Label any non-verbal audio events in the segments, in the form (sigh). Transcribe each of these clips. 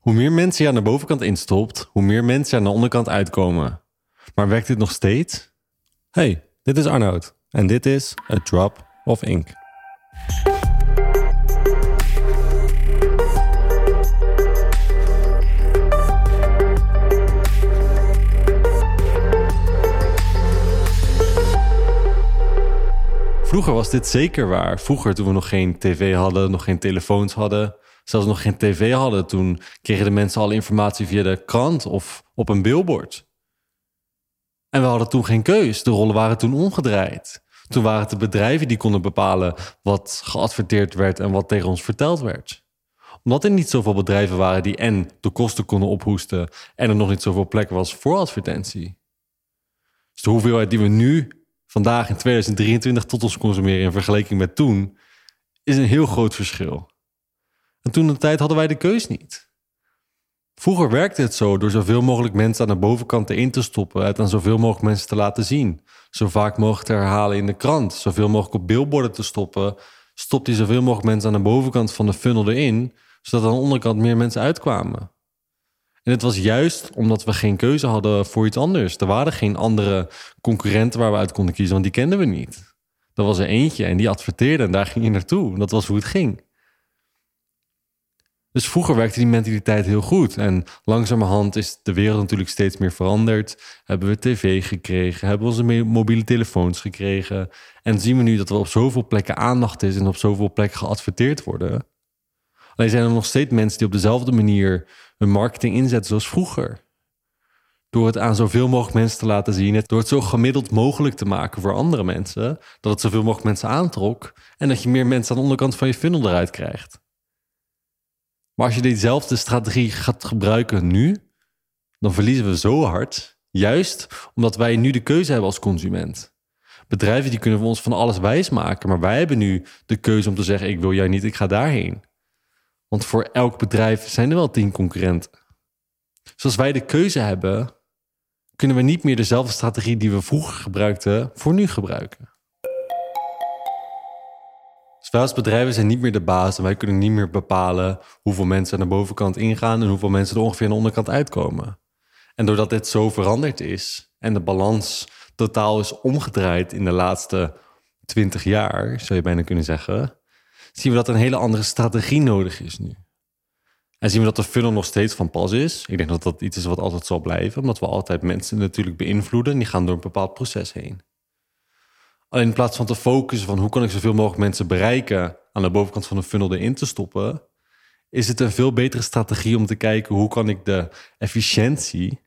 Hoe meer mensen je aan de bovenkant instopt, hoe meer mensen aan de onderkant uitkomen. Maar werkt dit nog steeds? Hey, dit is Arnoud en dit is A Drop of Ink. Vroeger was dit zeker waar. Vroeger, toen we nog geen tv hadden, nog geen telefoons hadden, zelfs nog geen tv hadden, toen kregen de mensen alle informatie via de krant of op een billboard. En we hadden toen geen keus. De rollen waren toen omgedraaid. Toen waren het de bedrijven die konden bepalen wat geadverteerd werd en wat tegen ons verteld werd. Omdat er niet zoveel bedrijven waren die en de kosten konden ophoesten en er nog niet zoveel plek was voor advertentie. Dus de hoeveelheid die we nu vandaag in 2023 tot ons consumeren in vergelijking met toen, is een heel groot verschil. En toen de tijd hadden wij de keus niet. Vroeger werkte het zo door zoveel mogelijk mensen aan de bovenkant erin te stoppen, het aan zoveel mogelijk mensen te laten zien. Zo vaak mogelijk te herhalen in de krant, zoveel mogelijk op billboarden te stoppen. Stopt hij zoveel mogelijk mensen aan de bovenkant van de funnel erin, zodat aan de onderkant meer mensen uitkwamen. En het was juist omdat we geen keuze hadden voor iets anders. Er waren geen andere concurrenten waar we uit konden kiezen, want die kenden we niet. Er was er eentje en die adverteerde en daar ging je naartoe. Dat was hoe het ging. Dus vroeger werkte die mentaliteit heel goed. En langzamerhand is de wereld natuurlijk steeds meer veranderd. Hebben we tv gekregen, hebben we onze mobiele telefoons gekregen. En zien we nu dat er op zoveel plekken aandacht is en op zoveel plekken geadverteerd worden. Alleen zijn er nog steeds mensen die op dezelfde manier hun marketing inzetten zoals vroeger. Door het aan zoveel mogelijk mensen te laten zien, door het zo gemiddeld mogelijk te maken voor andere mensen, dat het zoveel mogelijk mensen aantrok en dat je meer mensen aan de onderkant van je funnel eruit krijgt. Maar als je diezelfde strategie gaat gebruiken nu, dan verliezen we zo hard. Juist omdat wij nu de keuze hebben als consument. Bedrijven die kunnen ons van alles wijsmaken, maar wij hebben nu de keuze om te zeggen: ik wil jij niet, ik ga daarheen. Want voor elk bedrijf zijn er wel tien concurrenten. Zoals wij de keuze hebben, kunnen we niet meer dezelfde strategie die we vroeger gebruikten voor nu gebruiken. Wij als bedrijven zijn niet meer de baas en wij kunnen niet meer bepalen hoeveel mensen aan de bovenkant ingaan en hoeveel mensen er ongeveer aan de onderkant uitkomen. En doordat dit zo veranderd is en de balans totaal is omgedraaid in de laatste twintig jaar, zou je bijna kunnen zeggen, zien we dat een hele andere strategie nodig is nu. En zien we dat de funnel nog steeds van pas is. Ik denk dat dat iets is wat altijd zal blijven, omdat we altijd mensen natuurlijk beïnvloeden. En die gaan door een bepaald proces heen. Alleen in plaats van te focussen van hoe kan ik zoveel mogelijk mensen bereiken aan de bovenkant van de funnel erin te stoppen, is het een veel betere strategie om te kijken hoe kan ik de efficiëntie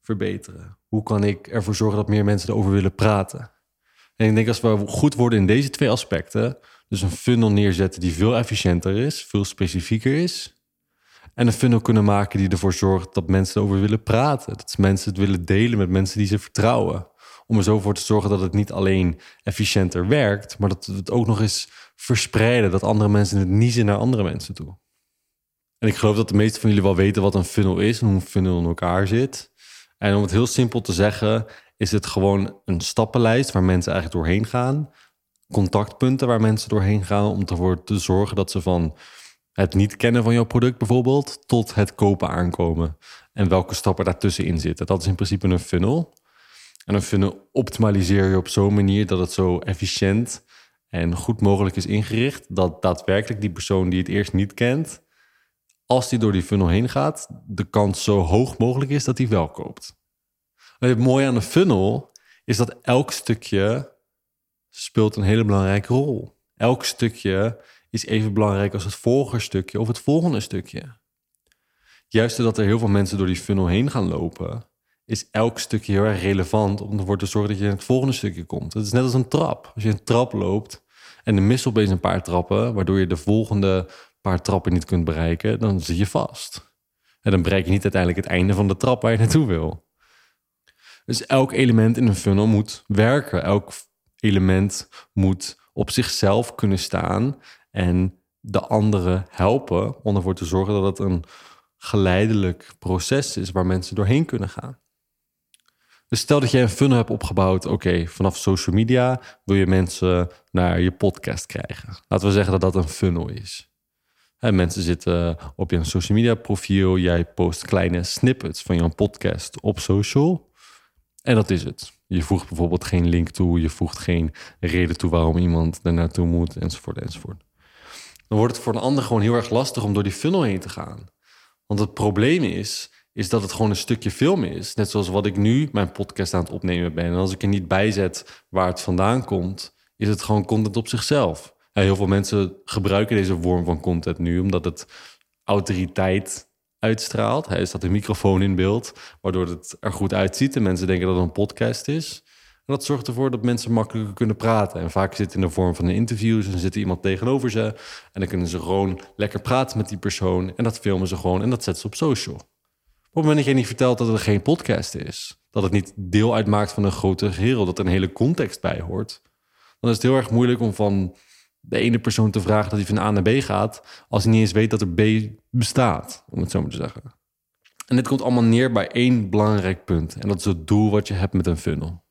verbeteren. Hoe kan ik ervoor zorgen dat meer mensen erover willen praten. En ik denk als we goed worden in deze twee aspecten, dus een funnel neerzetten die veel efficiënter is, veel specifieker is. En een funnel kunnen maken die ervoor zorgt dat mensen erover willen praten. Dat mensen het willen delen met mensen die ze vertrouwen. Om er zo voor te zorgen dat het niet alleen efficiënter werkt, maar dat we het ook nog eens verspreiden. Dat andere mensen het niezen naar andere mensen toe. En ik geloof dat de meeste van jullie wel weten wat een funnel is en hoe een funnel in elkaar zit. En om het heel simpel te zeggen, is het gewoon een stappenlijst waar mensen eigenlijk doorheen gaan contactpunten waar mensen doorheen gaan om ervoor te zorgen dat ze van het niet kennen van jouw product bijvoorbeeld tot het kopen aankomen. En welke stappen daartussenin zitten. Dat is in principe een funnel. En een funnel optimaliseer je op zo'n manier dat het zo efficiënt en goed mogelijk is ingericht. Dat daadwerkelijk die persoon die het eerst niet kent, als die door die funnel heen gaat, de kans zo hoog mogelijk is dat hij wel koopt. het mooie aan een funnel is dat elk stukje speelt een hele belangrijke rol. Elk stukje is even belangrijk als het vorige stukje of het volgende stukje. Juist doordat er heel veel mensen door die funnel heen gaan lopen, is elk stukje heel erg relevant om ervoor te zorgen dat je in het volgende stukje komt. Het is net als een trap. Als je een trap loopt en de mist opeens een paar trappen, waardoor je de volgende paar trappen niet kunt bereiken, dan zit je vast. En dan bereik je niet uiteindelijk het einde van de trap waar je naartoe wil. Dus elk element in een funnel moet werken. Elk element moet op zichzelf kunnen staan en de anderen helpen om ervoor te zorgen dat het een geleidelijk proces is waar mensen doorheen kunnen gaan. Dus stel dat jij een funnel hebt opgebouwd, oké, vanaf social media wil je mensen naar je podcast krijgen. Laten we zeggen dat dat een funnel is. Hè, mensen zitten op je social media profiel. Jij post kleine snippets van jouw podcast op social. En dat is het. Je voegt bijvoorbeeld geen link toe. Je voegt geen reden toe waarom iemand er naartoe moet. Enzovoort, enzovoort. Dan wordt het voor een ander gewoon heel erg lastig om door die funnel heen te gaan. Want het probleem is, is dat het gewoon een stukje film is. Net zoals wat ik nu mijn podcast aan het opnemen ben. En als ik er niet bij zet waar het vandaan komt, is het gewoon content op zichzelf. heel veel mensen gebruiken deze vorm van content nu omdat het autoriteit uitstraalt. Hij staat een microfoon in beeld, waardoor het er goed uitziet en mensen denken dat het een podcast is. En dat zorgt ervoor dat mensen makkelijker kunnen praten. En vaak zit het in de vorm van een interview. Dan zit iemand tegenover ze. En dan kunnen ze gewoon lekker praten met die persoon. En dat filmen ze gewoon en dat zetten ze op social. Op het moment dat je niet vertelt dat het geen podcast is, dat het niet deel uitmaakt van een grote geheel, dat er een hele context bij hoort, dan is het heel erg moeilijk om van de ene persoon te vragen dat hij van A naar B gaat, als hij niet eens weet dat er B bestaat, om het zo maar te zeggen. En dit komt allemaal neer bij één belangrijk punt. En dat is het doel wat je hebt met een funnel.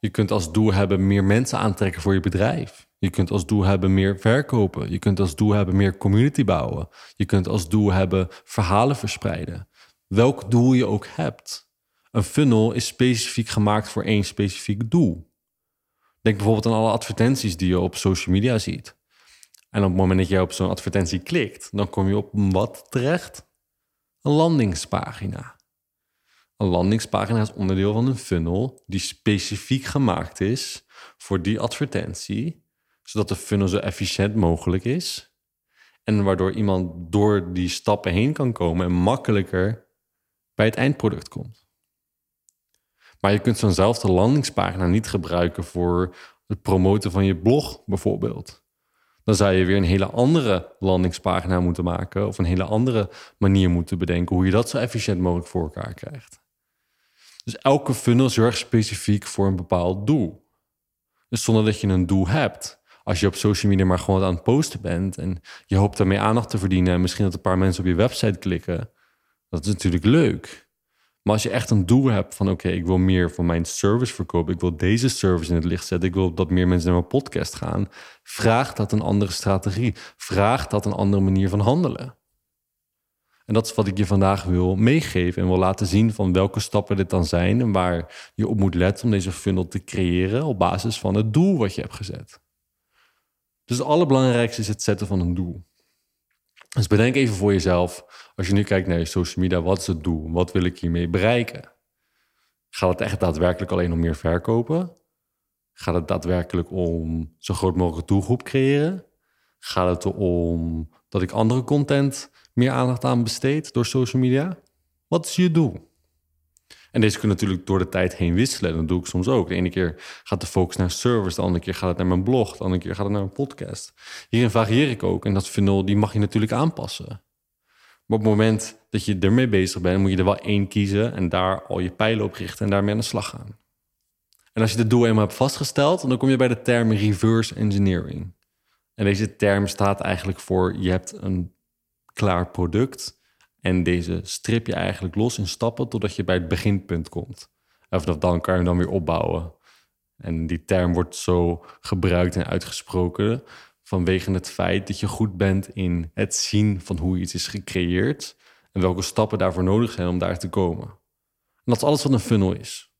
Je kunt als doel hebben meer mensen aantrekken voor je bedrijf. Je kunt als doel hebben meer verkopen. Je kunt als doel hebben meer community bouwen. Je kunt als doel hebben verhalen verspreiden. Welk doel je ook hebt. Een funnel is specifiek gemaakt voor één specifiek doel. Denk bijvoorbeeld aan alle advertenties die je op social media ziet. En op het moment dat jij op zo'n advertentie klikt, dan kom je op wat terecht? Een landingspagina. Een landingspagina is onderdeel van een funnel die specifiek gemaakt is voor die advertentie, zodat de funnel zo efficiënt mogelijk is. En waardoor iemand door die stappen heen kan komen en makkelijker bij het eindproduct komt. Maar je kunt zo'nzelfde landingspagina niet gebruiken voor het promoten van je blog, bijvoorbeeld. Dan zou je weer een hele andere landingspagina moeten maken of een hele andere manier moeten bedenken hoe je dat zo efficiënt mogelijk voor elkaar krijgt. Dus elke funnel zorgt specifiek voor een bepaald doel. Dus zonder dat je een doel hebt. Als je op social media maar gewoon aan het posten bent en je hoopt daarmee aandacht te verdienen en misschien dat een paar mensen op je website klikken, dat is natuurlijk leuk. Maar als je echt een doel hebt van oké, ik wil meer van mijn service verkopen, ik wil deze service in het licht zetten, ik wil dat meer mensen naar mijn podcast gaan, vraagt dat een andere strategie, vraagt dat een andere manier van handelen. En dat is wat ik je vandaag wil meegeven en wil laten zien van welke stappen dit dan zijn en waar je op moet letten om deze funnel te creëren op basis van het doel wat je hebt gezet. Dus het allerbelangrijkste is het zetten van een doel. Dus bedenk even voor jezelf, als je nu kijkt naar je social media, wat is het doel? Wat wil ik hiermee bereiken? Gaat het echt daadwerkelijk alleen om meer verkopen? Gaat het daadwerkelijk om zo groot mogelijk doelgroep creëren? Gaat het erom dat ik andere content meer aandacht aan besteed door social media? Wat is je doel? En deze kunnen natuurlijk door de tijd heen wisselen. Dat doe ik soms ook. De ene keer gaat de focus naar servers, de andere keer gaat het naar mijn blog, de andere keer gaat het naar een podcast. Hierin varieer ik ook en dat funnel die mag je natuurlijk aanpassen. Maar op het moment dat je ermee bezig bent, moet je er wel één kiezen en daar al je pijlen op richten en daarmee aan de slag gaan. En als je het doel eenmaal hebt vastgesteld, dan kom je bij de term reverse engineering. En deze term staat eigenlijk voor je hebt een klaar product. En deze strip je eigenlijk los in stappen totdat je bij het beginpunt komt. En vanaf dan kan je hem dan weer opbouwen. En die term wordt zo gebruikt en uitgesproken vanwege het feit dat je goed bent in het zien van hoe iets is gecreëerd en welke stappen daarvoor nodig zijn om daar te komen. En dat is alles wat een funnel is.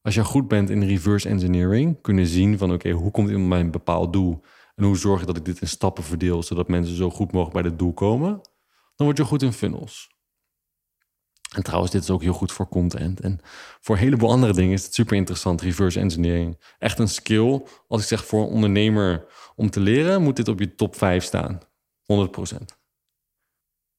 Als je goed bent in reverse engineering, kunnen zien van oké, hoe komt iemand bij een bepaald doel en hoe zorg je dat ik dit in stappen verdeel, zodat mensen zo goed mogelijk bij het doel komen? Dan word je goed in funnels. En trouwens, dit is ook heel goed voor content. En voor een heleboel andere dingen is het super interessant, reverse engineering. Echt een skill. Als ik zeg voor een ondernemer om te leren, moet dit op je top 5 staan. 100%.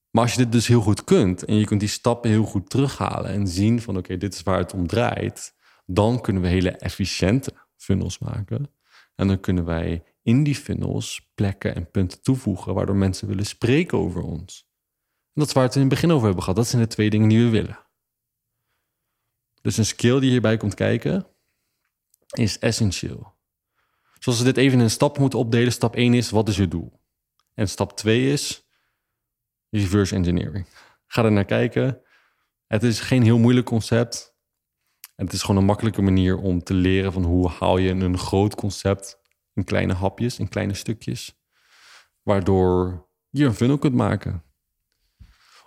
Maar als je dit dus heel goed kunt en je kunt die stappen heel goed terughalen en zien van oké, dit is waar het om draait, dan kunnen we hele efficiënte funnels maken. En dan kunnen wij in die funnels plekken en punten toevoegen waardoor mensen willen spreken over ons. En dat is waar we het in het begin over hebben gehad. Dat zijn de twee dingen die we willen. Dus een skill die hierbij komt kijken is essentieel. Zoals we dit even in stappen moeten opdelen. Stap 1 is, wat is je doel? En stap 2 is reverse engineering. Ga er naar kijken. Het is geen heel moeilijk concept. Het is gewoon een makkelijke manier om te leren van hoe haal je een groot concept in kleine hapjes, in kleine stukjes, waardoor je een funnel kunt maken.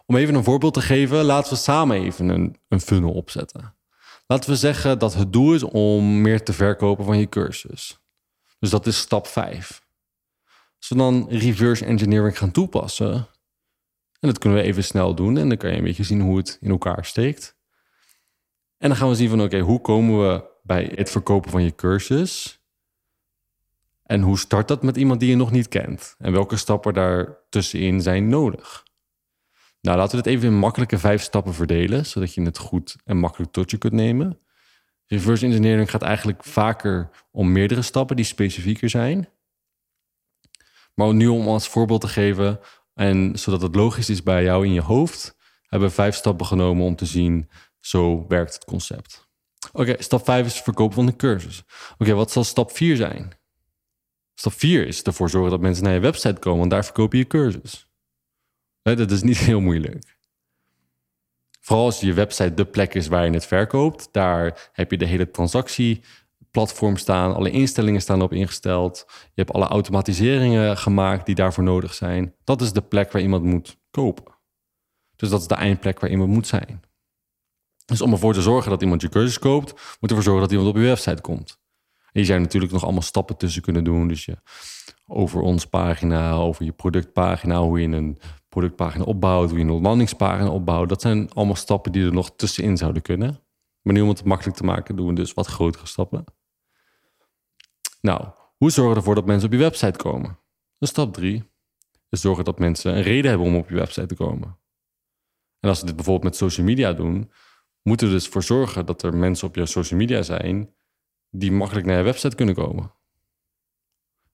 Om even een voorbeeld te geven, laten we samen even een, een funnel opzetten. Laten we zeggen dat het doel is om meer te verkopen van je cursus. Dus dat is stap 5. Als we dan reverse engineering gaan toepassen, en dat kunnen we even snel doen, en dan kan je een beetje zien hoe het in elkaar steekt. En dan gaan we zien van oké, hoe komen we bij het verkopen van je cursus? En hoe start dat met iemand die je nog niet kent? En welke stappen daar tussenin zijn nodig? Nou, laten we dit even in makkelijke vijf stappen verdelen, zodat je het goed en makkelijk tot je kunt nemen. Reverse engineering gaat eigenlijk vaker om meerdere stappen die specifieker zijn. Maar nu om als voorbeeld te geven, en zodat het logisch is bij jou in je hoofd, hebben we vijf stappen genomen om te zien, zo werkt het concept. Oké, stap 5 is verkopen van de cursus. Oké, wat zal stap 4 zijn? Stap 4 is ervoor zorgen dat mensen naar je website komen, want daar verkoop je je cursus. dat is niet (laughs) heel moeilijk. Vooral als je website de plek is waar je het verkoopt, daar heb je de hele transactieplatform staan, alle instellingen staan op ingesteld, je hebt alle automatiseringen gemaakt die daarvoor nodig zijn. Dat is de plek waar iemand moet kopen. Dus dat is de eindplek waar iemand moet zijn. Dus om ervoor te zorgen dat iemand je cursus koopt, moet ervoor zorgen dat iemand op je website komt. En je zou natuurlijk nog allemaal stappen tussen kunnen doen. Dus je over ons pagina, over je productpagina, hoe je een productpagina opbouwt, hoe je een landingspagina opbouwt. Dat zijn allemaal stappen die er nog tussenin zouden kunnen. Maar nu om het makkelijk te maken, doen we dus wat grotere stappen. Nou, hoe zorgen we ervoor dat mensen op je website komen? Dus stap drie is zorgen dat mensen een reden hebben om op je website te komen. En als we dit bijvoorbeeld met social media doen, moeten we dus voor zorgen dat er mensen op je social media zijn die makkelijk naar je website kunnen komen.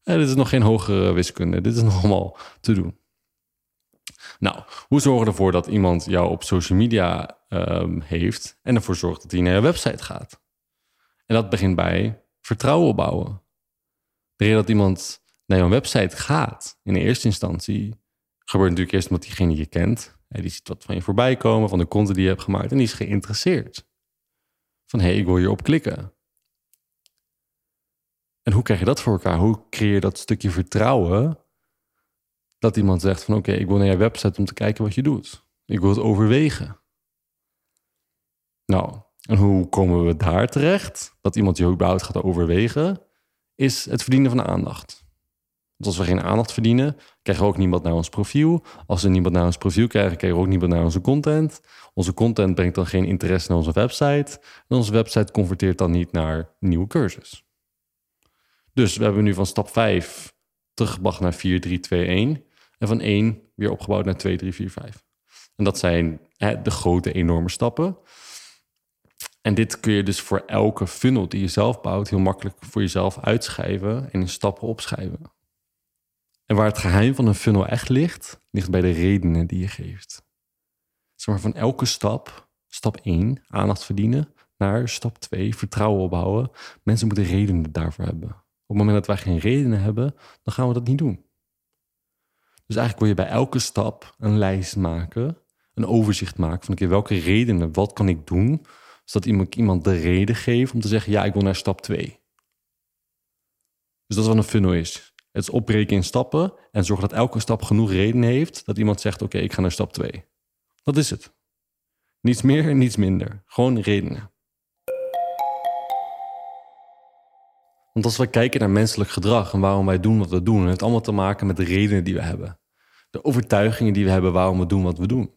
En dit is nog geen hogere wiskunde, dit is (laughs) nog allemaal te doen. Nou, hoe zorgen we ervoor dat iemand jou op social media um, heeft en ervoor zorgt dat hij naar je website gaat? En dat begint bij vertrouwen opbouwen. De reden dat iemand naar jouw website gaat, in eerste instantie, gebeurt natuurlijk eerst omdat diegene je kent. Die ziet wat van je voorbij komen, van de content die je hebt gemaakt, en die is geïnteresseerd. Van hé, hey, ik wil hierop klikken. En hoe krijg je dat voor elkaar? Hoe creëer je dat stukje vertrouwen dat iemand zegt van oké, ik wil naar je website om te kijken wat je doet. Ik wil het overwegen. Nou, en hoe komen we daar terecht? Dat iemand je überhaupt gaat overwegen, is het verdienen van aandacht. Want als we geen aandacht verdienen, krijgen we ook niemand naar ons profiel. Als we niemand naar ons profiel krijgen, krijgen we ook niemand naar onze content. Onze content brengt dan geen interesse naar onze website. En onze website converteert dan niet naar nieuwe cursus. Dus we hebben nu van stap 5 teruggebracht naar 4, 3, 2, 1. En van 1 weer opgebouwd naar 2, 3, 4, 5. En dat zijn de grote, enorme stappen. En dit kun je dus voor elke funnel die je zelf bouwt heel makkelijk voor jezelf uitschrijven en in stappen opschrijven. En waar het geheim van een funnel echt ligt, ligt bij de redenen die je geeft. Zeg maar van elke stap, stap 1, aandacht verdienen, naar stap 2, vertrouwen opbouwen. Mensen moeten redenen daarvoor hebben. Op het moment dat wij geen redenen hebben, dan gaan we dat niet doen. Dus eigenlijk wil je bij elke stap een lijst maken, een overzicht maken van oké, welke redenen, wat kan ik doen, zodat iemand, iemand de reden geeft om te zeggen, ja, ik wil naar stap 2. Dus dat is wat een funnel is. Het is opbreken in stappen en zorgen dat elke stap genoeg reden heeft dat iemand zegt: Oké, ik ga naar stap 2. Dat is het. Niets meer niets minder. Gewoon redenen. Want als we kijken naar menselijk gedrag en waarom wij doen wat we doen, het heeft allemaal te maken met de redenen die we hebben. De overtuigingen die we hebben waarom we doen wat we doen.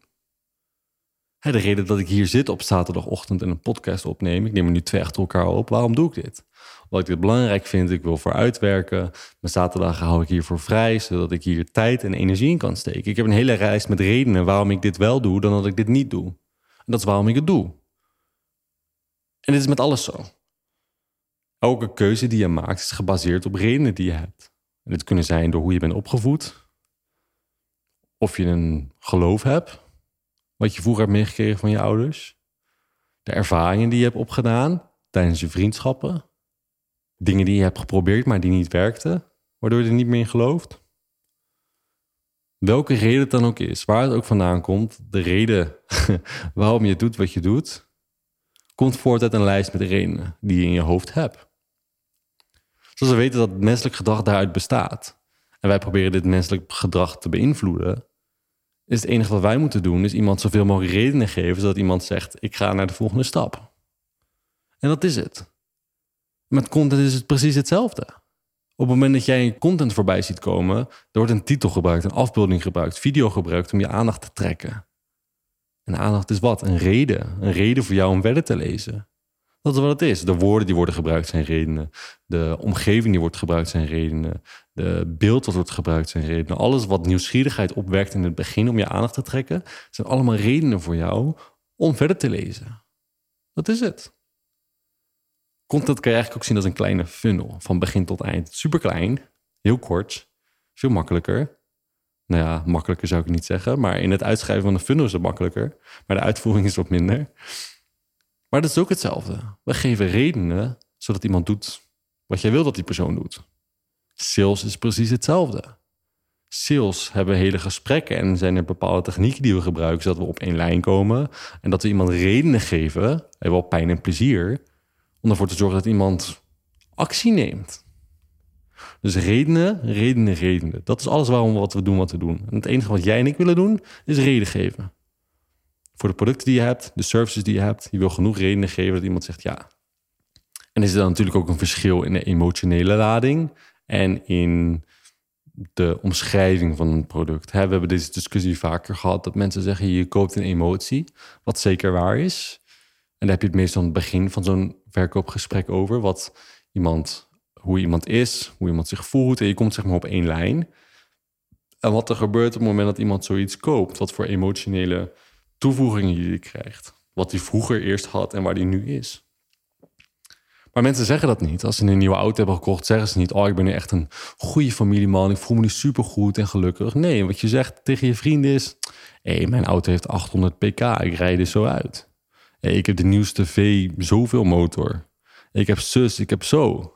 De reden dat ik hier zit op zaterdagochtend en een podcast opneem, ik neem er nu twee achter elkaar op, waarom doe ik dit? Wat ik dit belangrijk vind, ik wil voor uitwerken. Mijn zaterdagen hou ik hiervoor vrij, zodat ik hier tijd en energie in kan steken. Ik heb een hele reis met redenen waarom ik dit wel doe, dan dat ik dit niet doe. En dat is waarom ik het doe. En dit is met alles zo. Elke keuze die je maakt is gebaseerd op redenen die je hebt. En dit kunnen zijn door hoe je bent opgevoed, of je een geloof hebt, wat je vroeger hebt meegekregen van je ouders, de ervaringen die je hebt opgedaan tijdens je vriendschappen, dingen die je hebt geprobeerd, maar die niet werkten, waardoor je er niet meer in gelooft. Welke reden het dan ook is, waar het ook vandaan komt, de reden (laughs) waarom je doet wat je doet, komt voort uit een lijst met redenen die je in je hoofd hebt. Zoals we weten dat menselijk gedrag daaruit bestaat. En wij proberen dit menselijk gedrag te beïnvloeden. Is het enige wat wij moeten doen, is iemand zoveel mogelijk redenen geven, zodat iemand zegt: Ik ga naar de volgende stap. En dat is het. Met content is het precies hetzelfde. Op het moment dat jij content voorbij ziet komen, er wordt een titel gebruikt, een afbeelding gebruikt, video gebruikt om je aandacht te trekken. En aandacht is wat? Een reden. Een reden voor jou om verder te lezen. Dat is wat het is. De woorden die worden gebruikt zijn redenen. De omgeving die wordt gebruikt zijn redenen. De beeld wat wordt gebruikt zijn redenen. Alles wat nieuwsgierigheid opwerkt in het begin om je aandacht te trekken, zijn allemaal redenen voor jou om verder te lezen. Dat is het. Content kan je eigenlijk ook zien als een kleine funnel, van begin tot eind. Super klein, heel kort, veel makkelijker. Nou ja, makkelijker zou ik niet zeggen, maar in het uitschrijven van een funnel is het makkelijker. Maar de uitvoering is wat minder. Maar dat is ook hetzelfde. We geven redenen zodat iemand doet wat jij wil dat die persoon doet. Sales is precies hetzelfde. Sales hebben hele gesprekken en zijn er bepaalde technieken die we gebruiken zodat we op één lijn komen en dat we iemand redenen geven, wel pijn en plezier, om ervoor te zorgen dat iemand actie neemt. Dus redenen, redenen, redenen. Dat is alles waarom wat we doen wat we doen. En het enige wat jij en ik willen doen, is reden geven. Voor de producten die je hebt, de services die je hebt. Je wil genoeg redenen geven dat iemand zegt ja. En er is dan natuurlijk ook een verschil in de emotionele lading en in de omschrijving van een product. We hebben deze discussie vaker gehad dat mensen zeggen je koopt een emotie, wat zeker waar is. En daar heb je het meestal aan het begin van zo'n verkoopgesprek over. Wat iemand, hoe iemand is, hoe iemand zich voelt. En je komt zeg maar op één lijn. En wat er gebeurt op het moment dat iemand zoiets koopt. Wat voor emotionele toevoegingen je krijgt. Wat hij vroeger eerst had en waar hij nu is. Maar mensen zeggen dat niet. Als ze een nieuwe auto hebben gekocht, zeggen ze niet: Oh, ik ben nu echt een goede familieman. Ik voel me nu supergoed en gelukkig. Nee, wat je zegt tegen je vrienden is: Hé, hey, mijn auto heeft 800 pk. Ik rijd er zo uit ik heb de nieuwste V zoveel motor. Ik heb zus, ik heb zo.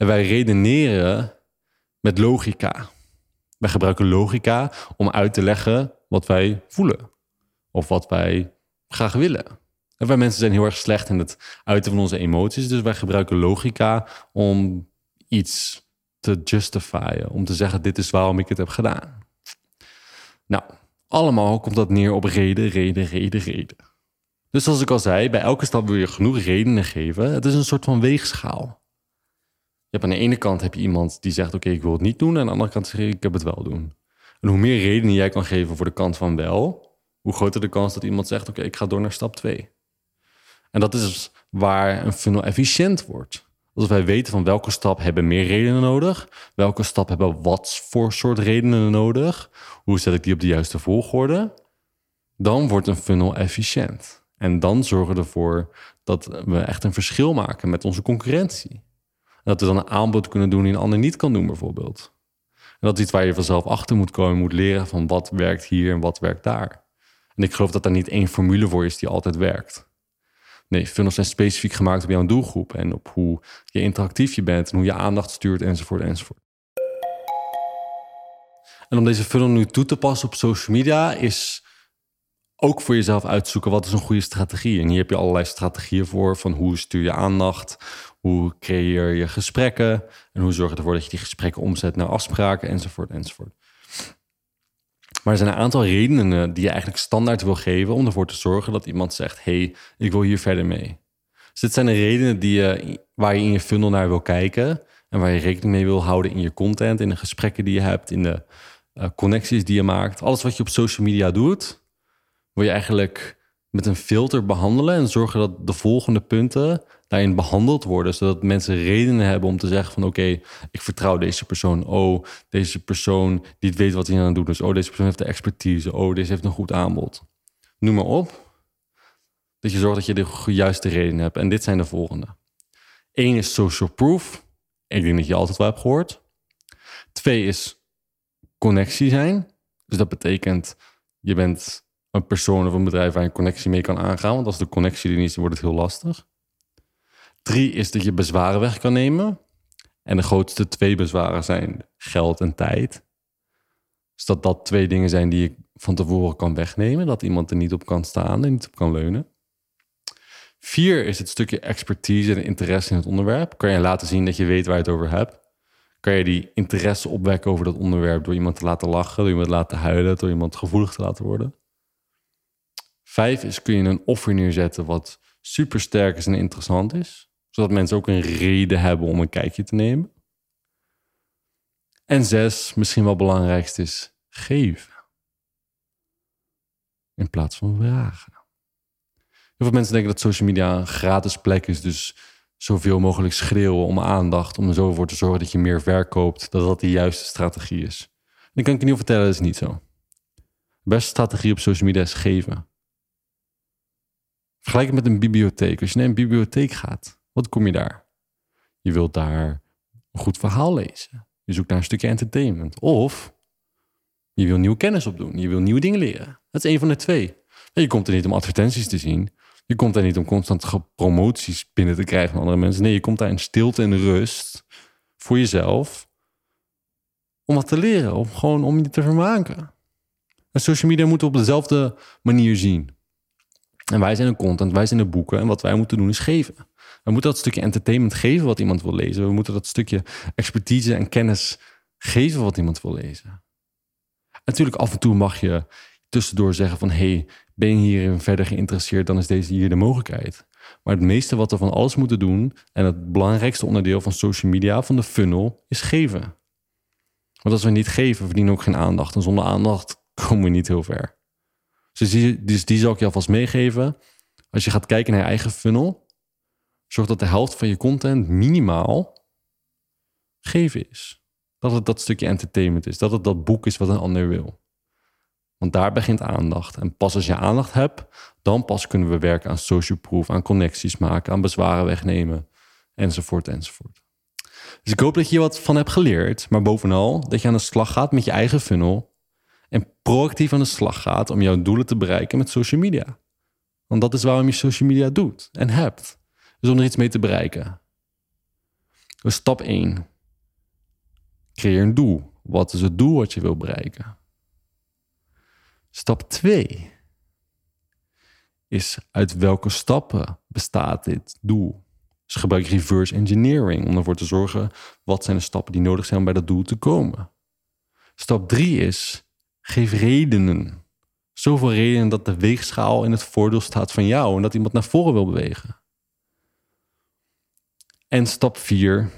En wij redeneren met logica. Wij gebruiken logica om uit te leggen wat wij voelen. Of wat wij graag willen. En wij mensen zijn heel erg slecht in het uiten van onze emoties. Dus wij gebruiken logica om iets te justifyen. Om te zeggen, dit is waarom ik het heb gedaan. Nou, allemaal komt dat neer op reden, reden, reden, reden. Dus zoals ik al zei, bij elke stap wil je genoeg redenen geven. Het is een soort van weegschaal. Je hebt aan de ene kant heb je iemand die zegt: Oké, ik wil het niet doen. En aan de andere kant zeg je: Ik heb het wel doen. En hoe meer redenen jij kan geven voor de kant van wel, hoe groter de kans dat iemand zegt: Oké, ik ga door naar stap 2. En dat is dus waar een funnel efficiënt wordt. Als wij weten van welke stap hebben meer redenen nodig, welke stap hebben wat voor soort redenen nodig, hoe zet ik die op de juiste volgorde, dan wordt een funnel efficiënt. En dan zorgen we ervoor dat we echt een verschil maken met onze concurrentie. Dat we dan een aanbod kunnen doen die een ander niet kan doen, bijvoorbeeld. En dat is iets waar je vanzelf achter moet komen, moet leren van wat werkt hier en wat werkt daar. En ik geloof dat er niet één formule voor is die altijd werkt. Nee, funnels zijn specifiek gemaakt op jouw doelgroep en op hoe je interactief je bent en hoe je aandacht stuurt enzovoort enzovoort. En om deze funnel nu toe te passen op social media is ook voor jezelf uitzoeken wat is een goede strategie. En hier heb je allerlei strategieën voor. Van hoe stuur je aandacht, hoe creëer je gesprekken en hoe zorg je ervoor dat je die gesprekken omzet naar afspraken enzovoort enzovoort. Maar er zijn een aantal redenen die je eigenlijk standaard wil geven om ervoor te zorgen dat iemand zegt: hey, ik wil hier verder mee. Dus dit zijn de redenen die je, waar je in je funnel naar wil kijken en waar je rekening mee wil houden in je content, in de gesprekken die je hebt, in de uh, connecties die je maakt. Alles wat je op social media doet, wil je eigenlijk met een filter behandelen en zorgen dat de volgende punten daarin behandeld worden, zodat mensen redenen hebben om te zeggen van oké, ik vertrouw deze persoon. Oh, deze persoon die weet wat hij aan het doen is. Oh, deze persoon heeft de expertise. Oh, deze heeft een goed aanbod. Noem maar op. Dat je zorgt dat je de juiste redenen hebt. En dit zijn de volgende. Eén is social proof. Ik denk dat je altijd wel hebt gehoord. Twee is connectie zijn. Dus dat betekent je bent een persoon of een bedrijf waar je een connectie mee kan aangaan. Want als de connectie er niet is, wordt het heel lastig. Drie is dat je bezwaren weg kan nemen. En de grootste twee bezwaren zijn geld en tijd. Dus dat dat twee dingen zijn die je van tevoren kan wegnemen. Dat iemand er niet op kan staan en niet op kan leunen. Vier is het stukje expertise en interesse in het onderwerp. Kan je laten zien dat je weet waar je het over hebt? Kan je die interesse opwekken over dat onderwerp door iemand te laten lachen, door iemand te laten huilen, door iemand gevoelig te laten worden? Vijf is kun je een offer neerzetten wat super sterk is en interessant is, zodat mensen ook een reden hebben om een kijkje te nemen. En zes, misschien wel belangrijkst is geven. In plaats van vragen. Heel veel mensen denken dat social media een gratis plek is, dus zoveel mogelijk schreeuwen om aandacht, om er zo voor te zorgen dat je meer verkoopt, dat dat de juiste strategie is. En dan kan ik je niet vertellen, dat is niet zo. De beste strategie op social media is geven. Vergelijk het met een bibliotheek. Als je naar een bibliotheek gaat, wat kom je daar? Je wilt daar een goed verhaal lezen. Je zoekt naar een stukje entertainment. Of je wil nieuwe kennis opdoen. Je wil nieuwe dingen leren. Dat is een van de twee. Je komt er niet om advertenties te zien. Je komt daar niet om constant promoties binnen te krijgen van andere mensen. Nee, je komt daar in stilte en rust voor jezelf. Om wat te leren. Om gewoon om je te vermaken. En social media moeten op dezelfde manier zien. En wij zijn de content, wij zijn de boeken. En wat wij moeten doen is geven. We moeten dat stukje entertainment geven wat iemand wil lezen. We moeten dat stukje expertise en kennis geven wat iemand wil lezen. natuurlijk, af en toe mag je tussendoor zeggen van... hey, ben je hierin verder geïnteresseerd, dan is deze hier de mogelijkheid. Maar het meeste wat we van alles moeten doen... en het belangrijkste onderdeel van social media, van de funnel, is geven. Want als we niet geven, verdienen we ook geen aandacht. En zonder aandacht (laughs) komen we niet heel ver. Dus die, dus die zal ik je alvast meegeven. Als je gaat kijken naar je eigen funnel, zorg dat de helft van je content minimaal geven is. Dat het dat stukje entertainment is. Dat het dat boek is wat een ander wil. Want daar begint aandacht. En pas als je aandacht hebt, dan pas kunnen we werken aan social proof, aan connecties maken, aan bezwaren wegnemen, enzovoort, enzovoort. Dus ik hoop dat je hier wat van hebt geleerd, maar bovenal dat je aan de slag gaat met je eigen funnel en proactief aan de slag gaat om jouw doelen te bereiken met social media. Want dat is waarom je social media doet en hebt. Dus om er iets mee te bereiken. Dus stap 1. Creëer een doel. Wat is het doel wat je wil bereiken? Stap 2 is uit welke stappen bestaat dit doel? Dus gebruik reverse engineering om ervoor te zorgen wat zijn de stappen die nodig zijn om bij dat doel te komen. Stap 3 is geef redenen. Zoveel redenen dat de weegschaal in het voordeel staat van jou en dat iemand naar voren wil bewegen. En stap 4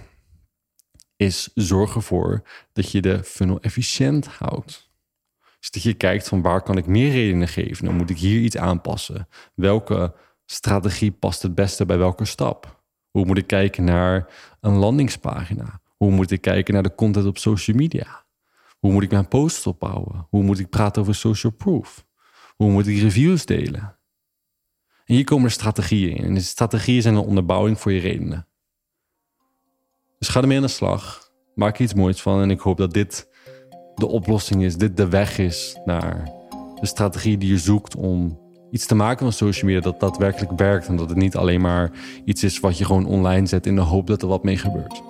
is zorg ervoor dat je de funnel efficiënt houdt. Dus dat je kijkt van waar kan ik meer redenen geven? Dan moet ik hier iets aanpassen. Welke strategie past het beste bij welke stap? Hoe moet ik kijken naar een landingspagina? Hoe moet ik kijken naar de content op social media? Hoe moet ik mijn posts opbouwen? Hoe moet ik praten over social proof? Hoe moet ik reviews delen? En hier komen strategieën in. En de strategieën zijn een onderbouwing voor je redenen. Dus ga ermee aan de slag. Maak er iets moois van. En ik hoop dat dit de oplossing is, dit de weg is naar de strategie die je zoekt om iets te maken van social media dat daadwerkelijk werkt. En dat het niet alleen maar iets is wat je gewoon online zet in de hoop dat er wat mee gebeurt.